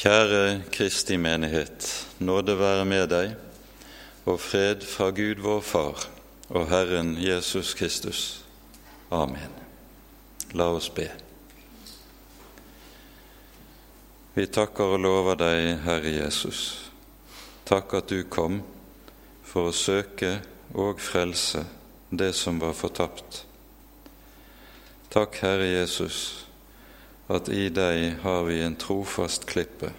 Kjære Kristi menighet, nåde være med deg, og fred fra Gud vår Far og Herren Jesus Kristus. Amen. La oss be. Vi takker og lover deg, Herre Jesus. Takk at du kom for å søke og frelse det som var fortapt. Takk, Herre Jesus, at i deg har vi en trofast klippe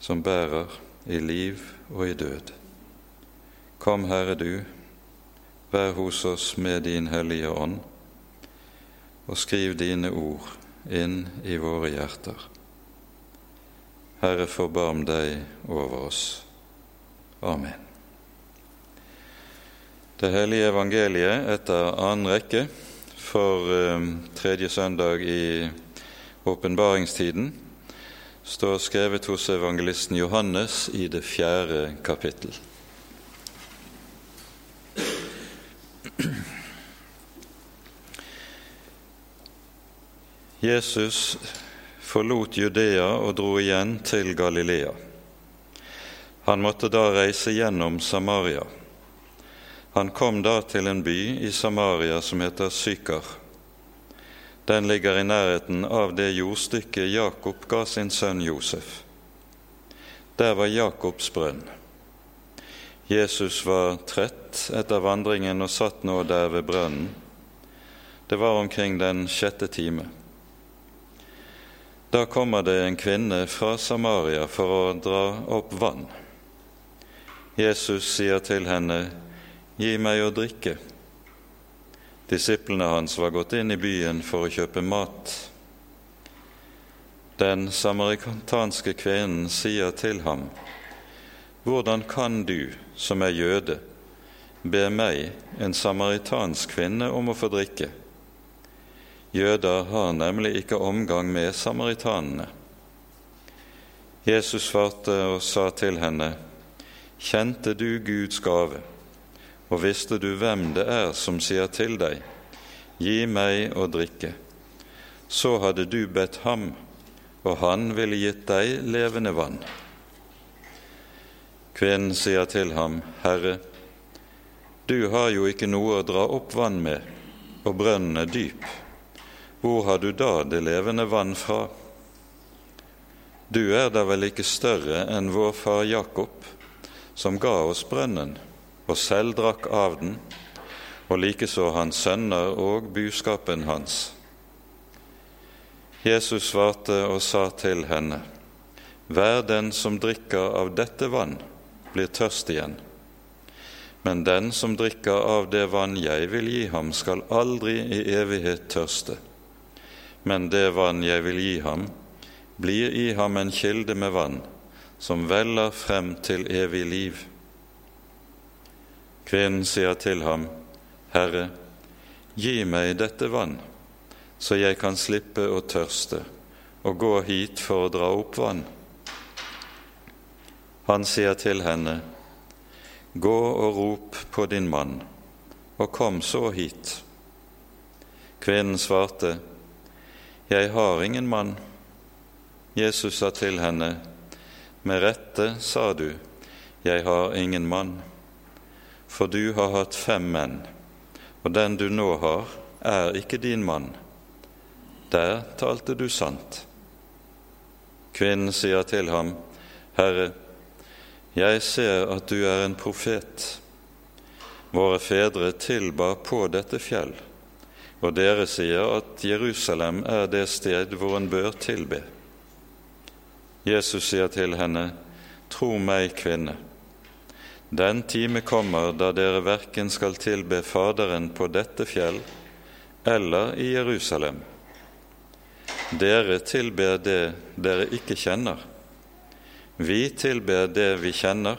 som bærer i liv og i død. Kom, Herre du, vær hos oss med din Hellige Ånd, og skriv dine ord inn i våre hjerter. Herre, forbarm deg over oss. Amen. Det hellige evangeliet etter annen rekke for eh, tredje søndag i åpenbaringstiden står skrevet hos evangelisten Johannes i det fjerde kapittel. Jesus forlot Judea og dro igjen til Galilea. Han måtte da reise gjennom Samaria. Han kom da til en by i Samaria som heter Sykar den ligger i nærheten av det jordstykket Jakob ga sin sønn Josef. Der var Jakobs brønn. Jesus var trett etter vandringen og satt nå der ved brønnen. Det var omkring den sjette time. Da kommer det en kvinne fra Samaria for å dra opp vann. Jesus sier til henne, Gi meg å drikke. Disiplene hans var gått inn i byen for å kjøpe mat. Den samaritanske kvinnen sier til ham, Hvordan kan du, som er jøde, be meg, en samaritansk kvinne, om å få drikke? Jøder har nemlig ikke omgang med samaritanene. Jesus svarte og sa til henne, Kjente du Guds gave? Og visste du hvem det er som sier til deg, Gi meg å drikke, så hadde du bedt ham, og han ville gitt deg levende vann. Kvinnen sier til ham, Herre, du har jo ikke noe å dra opp vann med, og brønnen er dyp. Hvor har du da det levende vann fra? Du er da vel ikke større enn vår far Jakob, som ga oss brønnen og selv drakk av den, og likeså hans sønner og buskapen hans. Jesus svarte og sa til henne, Vær den som drikker av dette vann, blir tørst igjen. Men den som drikker av det vann jeg vil gi ham, skal aldri i evighet tørste. Men det vann jeg vil gi ham, blir i ham en kilde med vann, som veller frem til evig liv. Kvinnen sier til ham, Herre, gi meg dette vann, så jeg kan slippe å tørste og gå hit for å dra opp vann. Han sier til henne, Gå og rop på din mann, og kom så hit. Kvinnen svarte, Jeg har ingen mann. Jesus sa til henne, Med rette sa du, Jeg har ingen mann for du har hatt fem menn, og den du nå har, er ikke din mann. Der talte du sant. Kvinnen sier til ham, Herre, jeg ser at du er en profet. Våre fedre tilba på dette fjell, og dere sier at Jerusalem er det sted hvor en bør tilbe. Jesus sier til henne, Tro meg, kvinne, den time kommer da dere verken skal tilbe Faderen på dette fjell eller i Jerusalem. Dere tilber det dere ikke kjenner. Vi tilber det vi kjenner,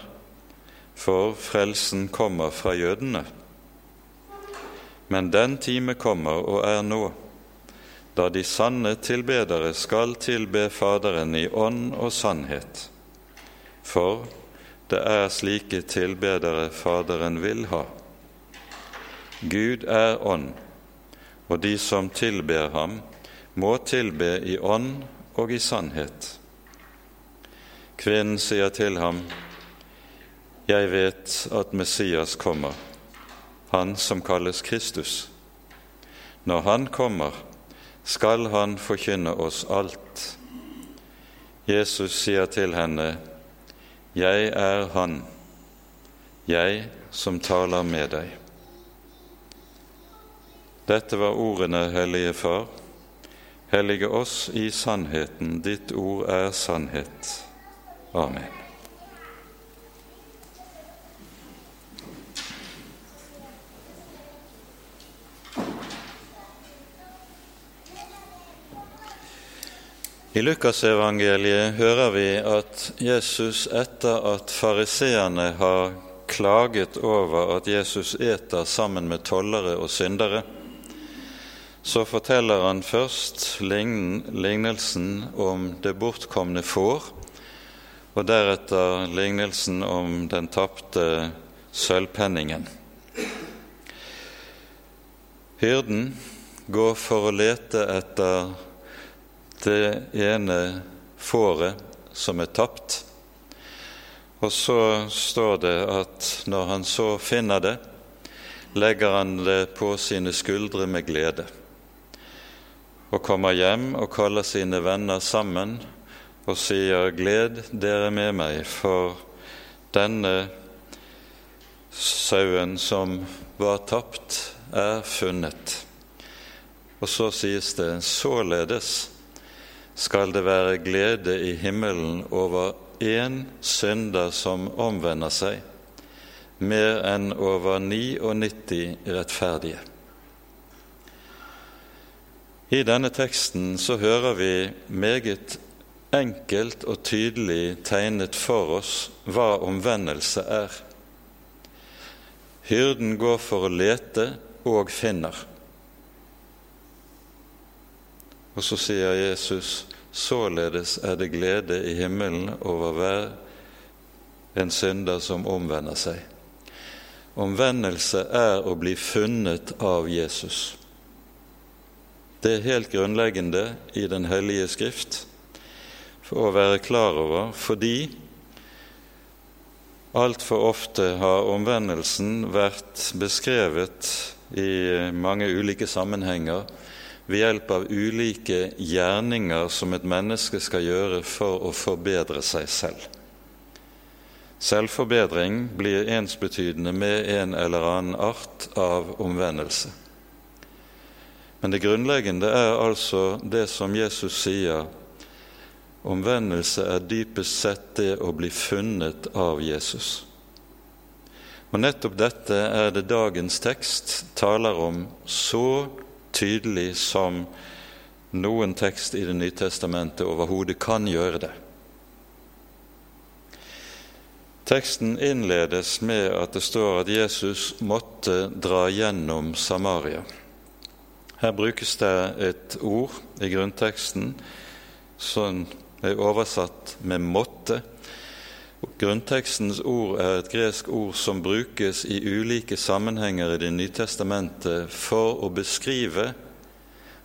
for frelsen kommer fra jødene. Men den time kommer og er nå, da de sanne tilbedere skal tilbe Faderen i ånd og sannhet. For det er slike tilbedere Faderen vil ha. Gud er ånd, og de som tilber ham, må tilbe i ånd og i sannhet. Kvinnen sier til ham, Jeg vet at Messias kommer, han som kalles Kristus. Når han kommer, skal han forkynne oss alt. Jesus sier til henne, Jeg er Han, jeg som taler med deg. Dette var ordene, Hellige Far. Hellige oss i sannheten. Ditt ord er sannhet. Amen. I Lukasevangeliet hører vi at Jesus, etter at fariseerne har klaget over at Jesus eter sammen med tollere og syndere, så forteller han først lignelsen om det bortkomne får, og deretter lignelsen om den tapte sølvpenningen. Hyrden går for å lete etter det ene fåret som er tapt. Og så står det at når han så finner det, legger han det på sine skuldre med glede og kommer hjem og kaller sine venner sammen og sier:" Gled dere med meg, for denne sauen som var tapt, er funnet. Og så sies det:" Således skal det være glede i himmelen over én synder som omvender seg, mer enn over 99 rettferdige. I denne teksten så hører vi meget enkelt og tydelig tegnet for oss hva omvendelse er. Hyrden går for å lete og finner. Og så sier Jesus således er det glede i himmelen over hver en synder som omvender seg. Omvendelse er å bli funnet av Jesus. Det er helt grunnleggende i Den hellige skrift for å være klar over, fordi altfor ofte har omvendelsen vært beskrevet i mange ulike sammenhenger ved hjelp av ulike gjerninger som et menneske skal gjøre for å forbedre seg selv. Selvforbedring blir ensbetydende med en eller annen art av omvendelse. Men det grunnleggende er altså det som Jesus sier. Omvendelse er dypest sett det å bli funnet av Jesus. Og nettopp dette er det dagens tekst taler om så tydelig som noen tekst i Det nye testamentet overhodet kan gjøre det. Teksten innledes med at det står at Jesus måtte dra gjennom Samaria. Her brukes det et ord i grunnteksten som er oversatt med 'måtte'. Grunntekstens ord er et gresk ord som brukes i ulike sammenhenger i Det nye testamentet for å beskrive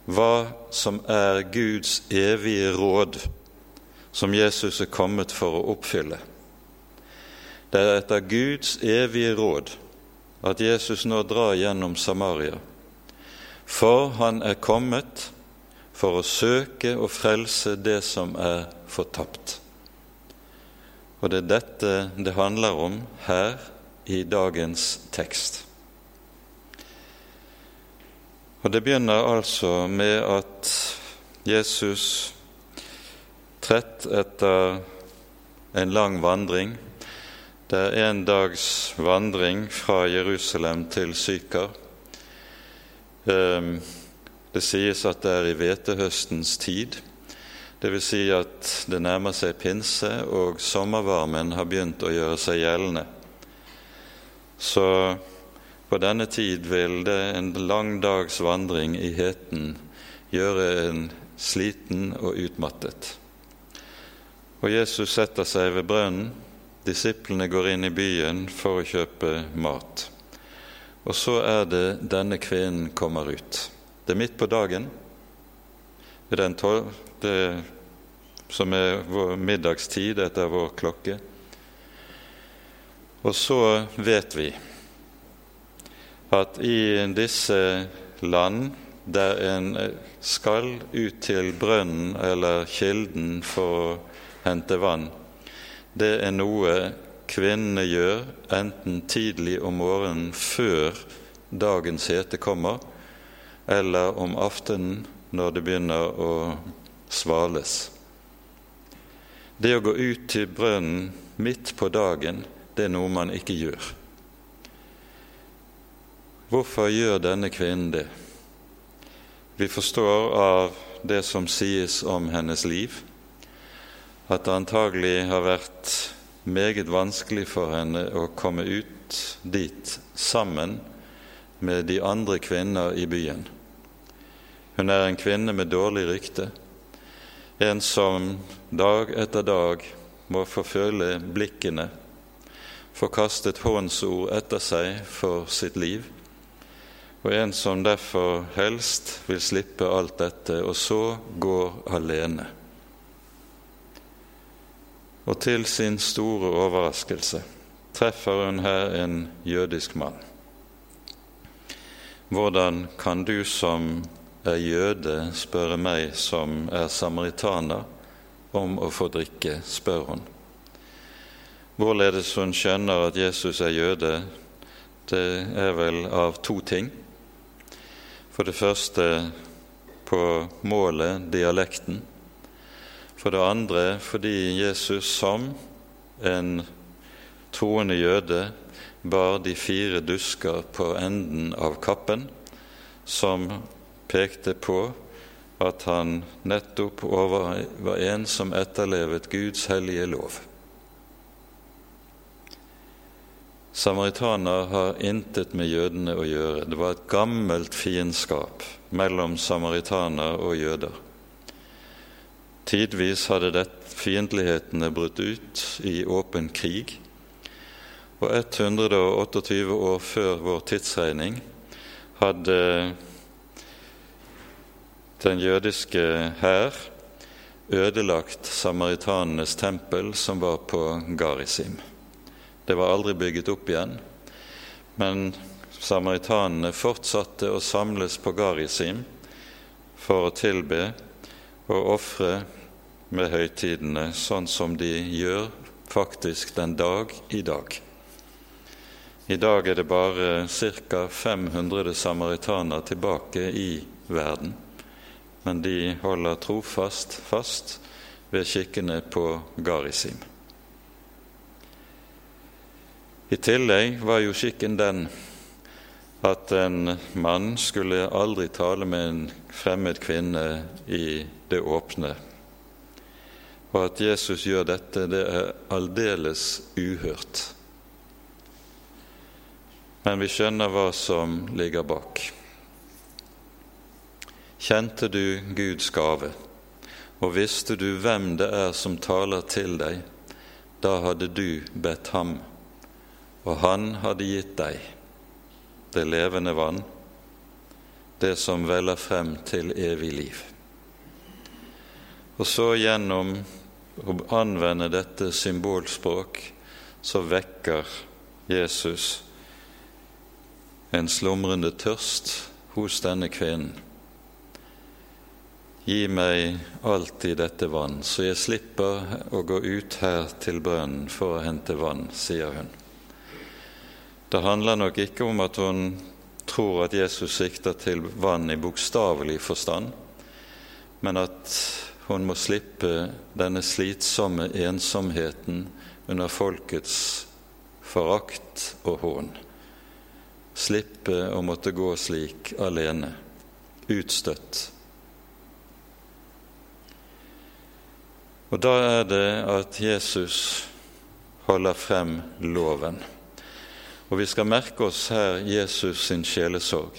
hva som er Guds evige råd, som Jesus er kommet for å oppfylle. Det er etter Guds evige råd at Jesus nå drar gjennom Samaria for han er kommet for å søke og frelse det som er fortapt. Og det er dette det handler om her i dagens tekst. Og Det begynner altså med at Jesus, trett etter en lang vandring Det er en dags vandring fra Jerusalem til Sykar Ehm, det sies at det er i hvetehøstens tid. Dvs. Si at det nærmer seg pinse, og sommervarmen har begynt å gjøre seg gjeldende. Så på denne tid vil det en lang dags vandring i heten gjøre en sliten og utmattet. Og Jesus setter seg ved brønnen. Disiplene går inn i byen for å kjøpe mat. Og så er det denne kvinnen kommer ut. Det er midt på dagen. Det som er vår middagstid etter vår klokke. Og så vet vi at i disse land der en skal ut til brønnen eller kilden for å hente vann, det er noe kvinnene gjør enten tidlig om morgenen før dagens hete kommer, eller om aftenen når det begynner å svales. Det å gå ut til brønnen midt på dagen, det er noe man ikke gjør. Hvorfor gjør denne kvinnen det? Vi forstår av det som sies om hennes liv, at det antagelig har vært meget vanskelig for henne å komme ut dit sammen med de andre kvinner i byen. Hun er en kvinne med dårlig rykte, en som dag etter dag må forfølge blikkene, få kastet hånsord etter seg for sitt liv, og en som derfor helst vil slippe alt dette, og så går alene. Og til sin store overraskelse treffer hun her en jødisk mann. Hvordan kan du som er jøde, spørre meg som er samaritaner, om å få drikke, spør hun. Hvorledes hun skjønner at Jesus er jøde, det er vel av to ting. For det første på målet, dialekten. For det andre fordi Jesus som en troende jøde bar de fire dusker på enden av kappen, som pekte på at han nettopp over, var en som etterlevet Guds hellige lov. Samaritaner har intet med jødene å gjøre. Det var et gammelt fiendskap mellom samaritaner og jøder. Tidvis hadde det fiendtlighetene brutt ut i åpen krig. Og 128 år før vår tidsregning hadde den jødiske hær ødelagt samaritanenes tempel, som var på Garisim. Det var aldri bygget opp igjen, men samaritanene fortsatte å samles på Garisim for å tilbe og ofre med høytidene, sånn som de gjør faktisk den dag i dag. I dag er det bare ca. 500 samaritaner tilbake i verden, men de holder trofast fast ved skikkene på Garisim. I tillegg var jo skikken den at en mann skulle aldri tale med en fremmed kvinne i det åpne og at Jesus gjør dette, det er aldeles uhørt. Men vi skjønner hva som ligger bak. Kjente du Guds gave, og visste du hvem det er som taler til deg, da hadde du bedt ham, og han hadde gitt deg det levende vann, det som veller frem til evig liv. Og så gjennom å anvende dette symbolspråk, så vekker Jesus en slumrende tørst hos denne kvinnen. Gi meg alltid dette vann, så jeg slipper å gå ut her til brønnen for å hente vann, sier hun. Det handler nok ikke om at hun tror at Jesus sikter til vann i bokstavelig forstand, men at hun må slippe denne slitsomme ensomheten under folkets forakt og hån. Slippe å måtte gå slik alene, utstøtt. Og da er det at Jesus holder frem loven. Og vi skal merke oss her Jesus sin sjelesorg.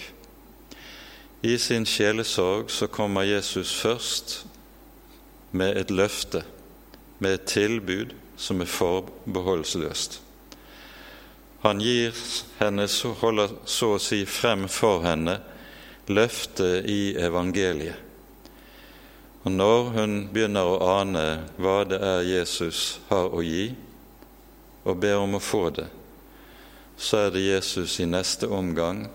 I sin sjelesorg så kommer Jesus først med et løfte, med et tilbud som er forbeholdsløst. Han gir henne, holder så å si frem for henne løftet i evangeliet. Og når hun begynner å ane hva det er Jesus har å gi, og ber om å få det, så er det Jesus i neste omgang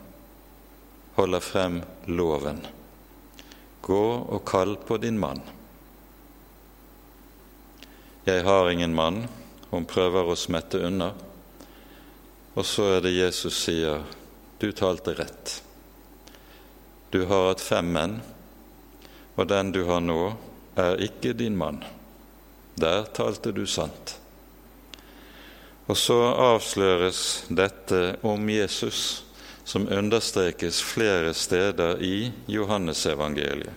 holder frem loven. Gå og kall på din mann. Jeg har ingen mann, hun prøver å smette unna. Og så er det Jesus sier, du talte rett. Du har hatt fem menn, og den du har nå, er ikke din mann. Der talte du sant. Og så avsløres dette om Jesus, som understrekes flere steder i Johannesevangeliet.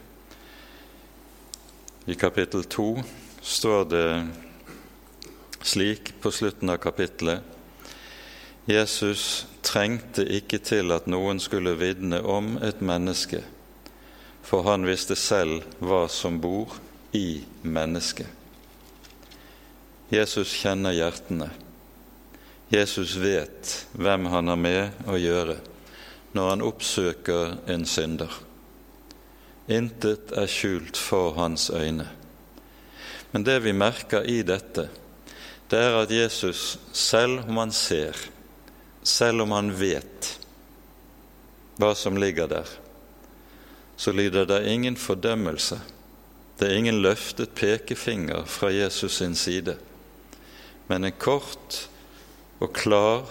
I kapittel to står det slik på slutten av kapittelet Jesus trengte ikke til at noen skulle vitne om et menneske, for han visste selv hva som bor i mennesket. Jesus kjenner hjertene. Jesus vet hvem han har med å gjøre når han oppsøker en synder. Intet er skjult for hans øyne. Men det vi merker i dette, det er at Jesus, selv om han ser, selv om han vet hva som ligger der, så lyder det ingen fordømmelse. Det er ingen løftet pekefinger fra Jesus sin side, men en kort og klar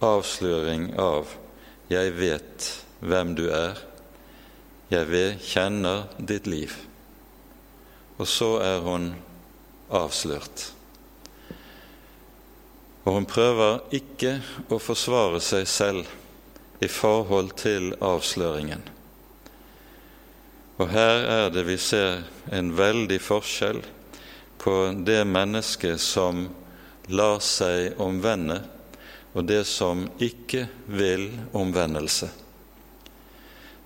avsløring av 'Jeg vet hvem du er', 'Jeg vet, kjenner ditt liv'. Og så er hun avslørt. Og hun prøver ikke å forsvare seg selv i forhold til avsløringen. Og her er det vi ser en veldig forskjell på det mennesket som lar seg omvende, og det som ikke vil omvendelse.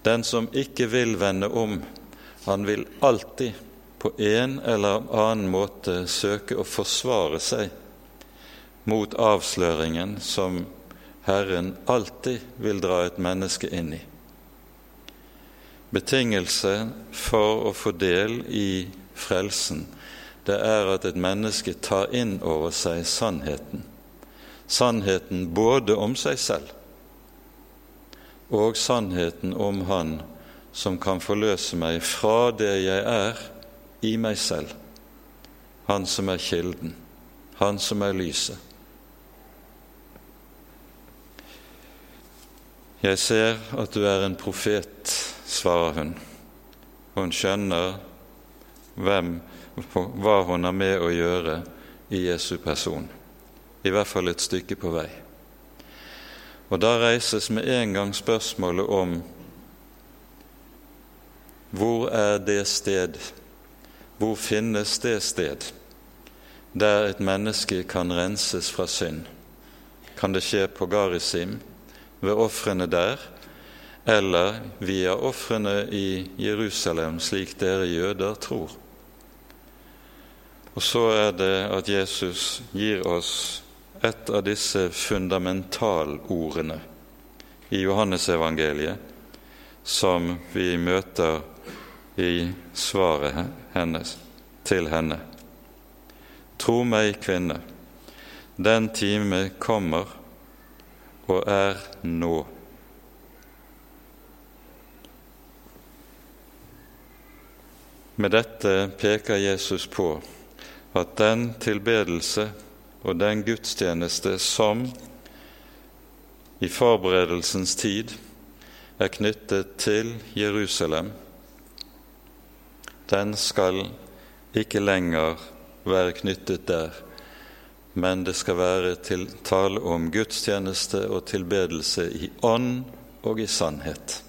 Den som ikke vil vende om, han vil alltid på en eller annen måte søke å forsvare seg mot avsløringen som Herren alltid vil dra et menneske inn i. Betingelse for å få del i frelsen, det er at et menneske tar inn over seg sannheten. Sannheten både om seg selv og sannheten om Han som kan forløse meg fra det jeg er, i meg selv. Han som er kilden, Han som er lyset. Jeg ser at du er en profet, svarer hun. Hun skjønner hvem, hva hun har med å gjøre i Jesu person, i hvert fall et stykke på vei. Og da reises med en gang spørsmålet om hvor er det sted, hvor finnes det sted der et menneske kan renses fra synd? Kan det skje på Garisim? ved ofrene der, eller via ofrene i Jerusalem, slik dere jøder tror. Og så er det at Jesus gir oss et av disse fundamentalordene i Johannesevangeliet som vi møter i svaret hennes til henne. Tro meg, kvinne, den time kommer og er nå. Med dette peker Jesus på at den tilbedelse og den gudstjeneste som i forberedelsens tid er knyttet til Jerusalem, den skal ikke lenger være knyttet der, men det skal være til tale om gudstjeneste og tilbedelse i ånd og i sannhet.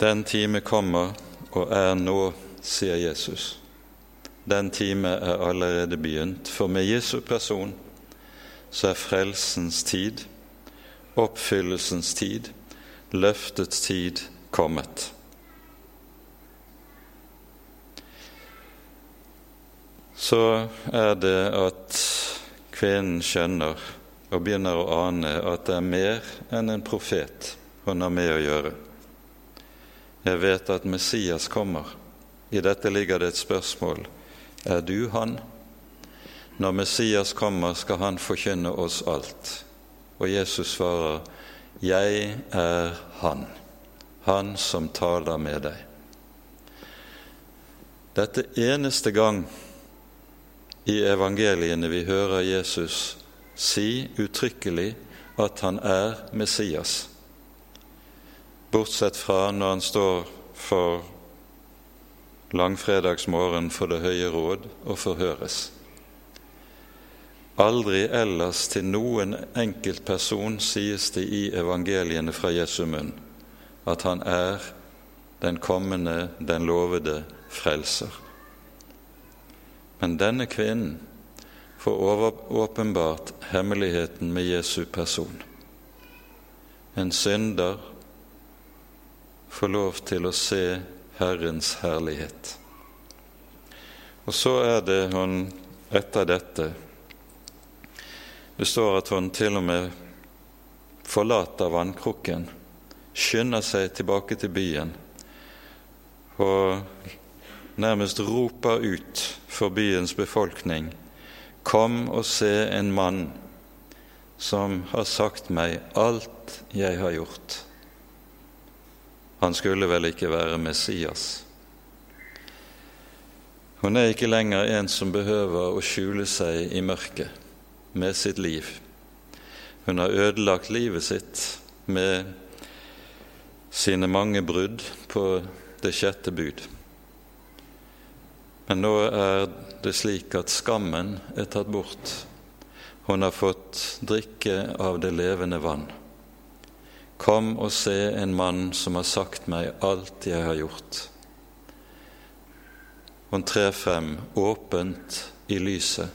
Den time kommer og er nå, sier Jesus. Den time er allerede begynt, for med Jesu person så er frelsens tid, oppfyllelsens tid, løftets tid kommet. så er det at kvinnen skjønner og begynner å ane at det er mer enn en profet hun har med å gjøre. Jeg vet at Messias kommer. I dette ligger det et spørsmål. Er du han? Når Messias kommer, skal han forkynne oss alt. Og Jesus svarer, Jeg er Han, Han som taler med deg. Dette eneste gang i evangeliene vi hører Jesus si uttrykkelig at han er Messias, bortsett fra når han står for langfredagsmorgen for Det høye råd og forhøres. Aldri ellers til noen enkelt person sies det i evangeliene fra Jesu munn at han er den kommende, den lovede frelser. Men denne kvinnen får åpenbart hemmeligheten med Jesu person. En synder får lov til å se Herrens herlighet. Og så er det hun etter dette det står at hun til og med forlater vannkrukken, skynder seg tilbake til byen og nærmest roper ut for byens befolkning Kom og se en mann som har sagt meg alt jeg har gjort. Han skulle vel ikke være Messias. Hun er ikke lenger en som behøver å skjule seg i mørket med sitt liv. Hun har ødelagt livet sitt med sine mange brudd på det sjette bud. Men nå er det slik at skammen er tatt bort. Hun har fått drikke av det levende vann. Kom og se en mann som har sagt meg alt jeg har gjort. Hun trer frem åpent i lyset,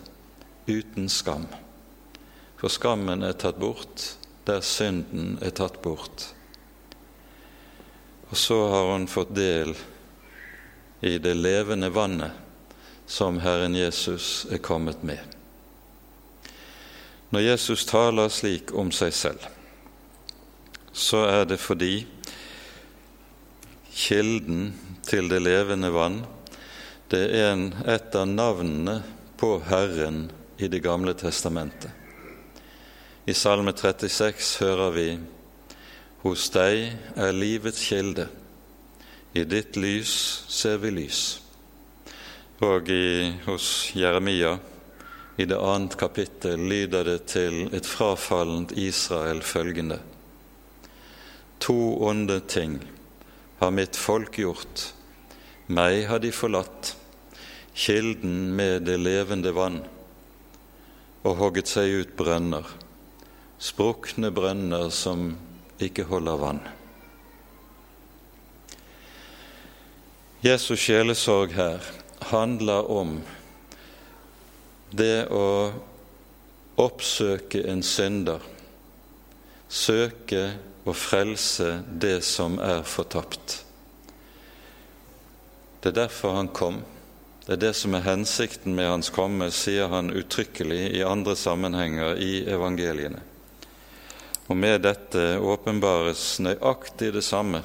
uten skam. For skammen er tatt bort der synden er tatt bort. Og så har hun fått del i det levende vannet som Herren Jesus er kommet med. Når Jesus taler slik om seg selv, så er det fordi kilden til det levende vann det er en, et av navnene på Herren i Det gamle testamentet. I Salme 36 hører vi Hos deg er livets kilde, i ditt lys ser vi lys. Og i, hos Jeremia, i det annet kapittel, lyder det til et frafallent Israel følgende.: To onde ting har mitt folk gjort, meg har de forlatt, kilden med det levende vann, og hogget seg ut brønner sprukne brønner som ikke holder vann. Jesus sjelesorg her handler om det å oppsøke en synder, søke å frelse det som er fortapt. Det er derfor han kom. Det er det som er hensikten med hans komme, sier han uttrykkelig i andre sammenhenger i evangeliene. Og med dette åpenbares nøyaktig det samme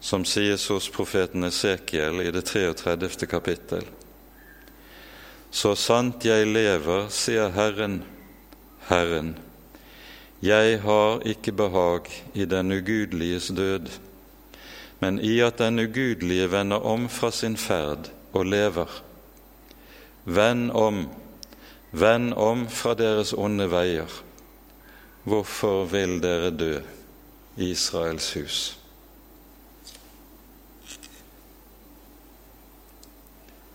som sies hos profeten Esekiel i det 33. kapittel. Så sant jeg lever, sier Herren, Herren, jeg har ikke behag i den ugudeliges død, men i at den ugudelige vender om fra sin ferd og lever. Vend om, vend om fra deres onde veier Hvorfor vil dere dø, Israels hus?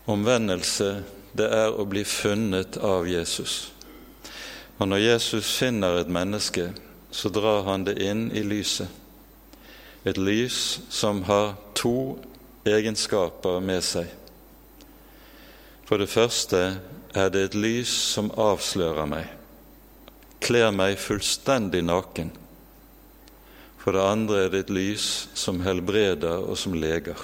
Omvendelse, det er å bli funnet av Jesus. Og når Jesus finner et menneske, så drar han det inn i lyset. Et lys som har to egenskaper med seg. For det første er det et lys som avslører meg kler meg fullstendig naken. For det andre er det et lys som helbreder og som leger.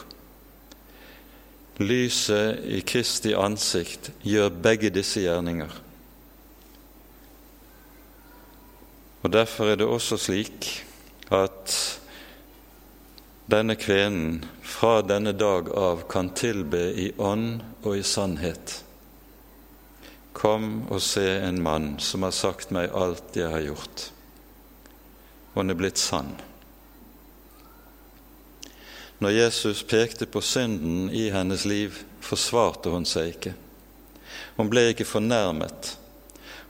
Lyset i Kristi ansikt gjør begge disse gjerninger. Og Derfor er det også slik at denne kvenen fra denne dag av kan tilbe i ånd og i sannhet. Kom og se en mann som har sagt meg alt jeg har gjort. Og han er blitt sann. Når Jesus pekte på synden i hennes liv, forsvarte hun seg ikke. Hun ble ikke fornærmet.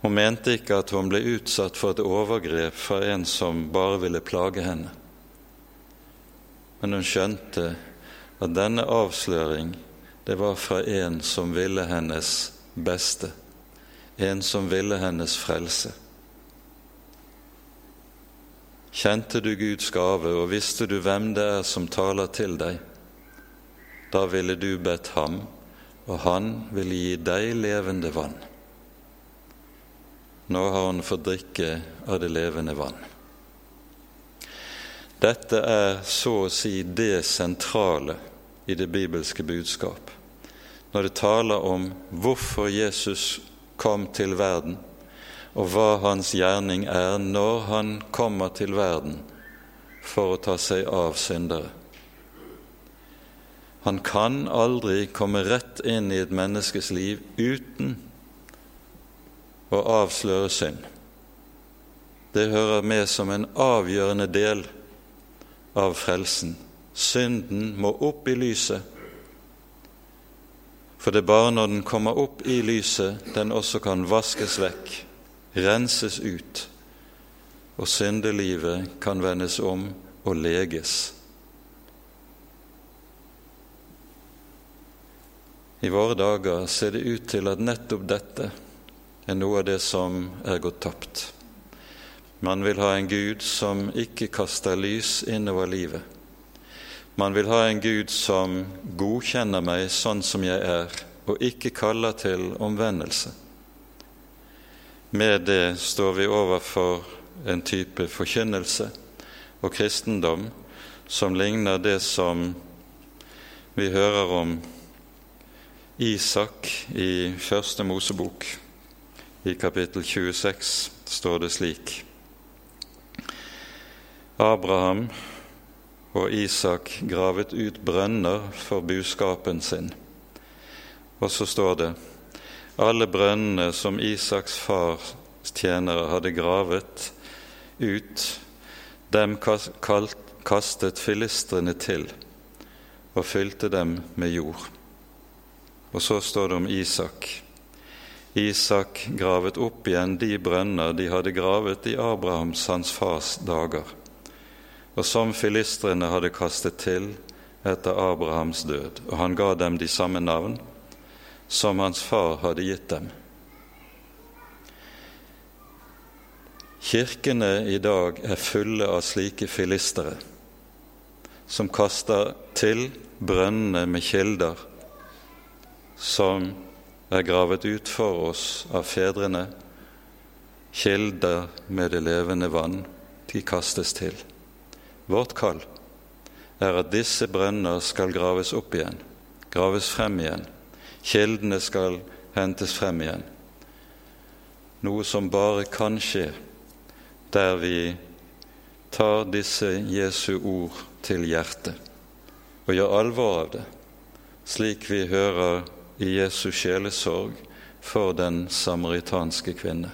Hun mente ikke at hun ble utsatt for et overgrep fra en som bare ville plage henne men hun skjønte at denne avsløring det var fra en som ville hennes beste, en som ville hennes frelse. Kjente du Guds gave, og visste du hvem det er som taler til deg, da ville du bedt ham, og han ville gi deg levende vann. Nå har han fått drikke av det levende vann. Dette er så å si det sentrale i det bibelske budskap. Når det taler om hvorfor Jesus kom til verden, og hva hans gjerning er når han kommer til verden for å ta seg av syndere. Han kan aldri komme rett inn i et menneskes liv uten å avsløre synd. Det hører med som en avgjørende del av frelsen. Synden må opp i lyset, for det er bare når den kommer opp i lyset, den også kan vaskes vekk, renses ut, og syndelivet kan vendes om og leges. I våre dager ser det ut til at nettopp dette er noe av det som er gått tapt. Man vil ha en Gud som ikke kaster lys innover livet. Man vil ha en Gud som godkjenner meg sånn som jeg er, og ikke kaller til omvendelse. Med det står vi overfor en type forkynnelse og kristendom som ligner det som vi hører om Isak i Første Mosebok. I kapittel 26 står det slik:" Abraham og Isak gravet ut brønner for buskapen sin. Og så står det alle brønnene som Isaks fars tjenere hadde gravet ut, dem kastet filistrene til og fylte dem med jord. Og så står det om Isak. Isak gravet opp igjen de brønner de hadde gravet i Abrahams, hans fars, dager og som filistrene hadde kastet til etter Abrahams død, og han ga dem de samme navn som hans far hadde gitt dem. Kirkene i dag er fulle av slike filistere som kaster til brønnene med kilder som er gravet ut for oss av fedrene, kilder med det levende vann, de kastes til. Vårt kall er at disse brønner skal graves opp igjen, graves frem igjen. Kildene skal hentes frem igjen. Noe som bare kan skje der vi tar disse Jesu ord til hjertet og gjør alvor av det, slik vi hører i Jesu sjelesorg for den samaritanske kvinne.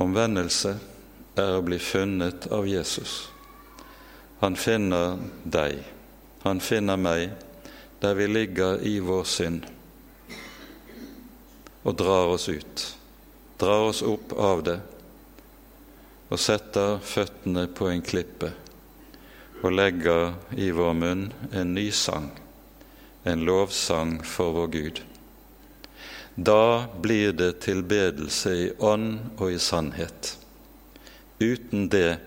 Omvendelse er å bli funnet av Jesus. Han finner deg, han finner meg, der vi ligger i vår synd, og drar oss ut, drar oss opp av det og setter føttene på en klippe og legger i vår munn en ny sang, en lovsang for vår Gud. Da blir det tilbedelse i ånd og i sannhet. Uten det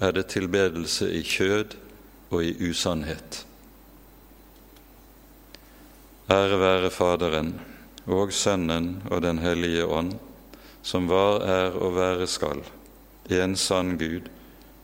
er det tilbedelse i kjød og i usannhet. Ære være Faderen og Sønnen og Den hellige ånd, som var, er og være skal, en sann Gud,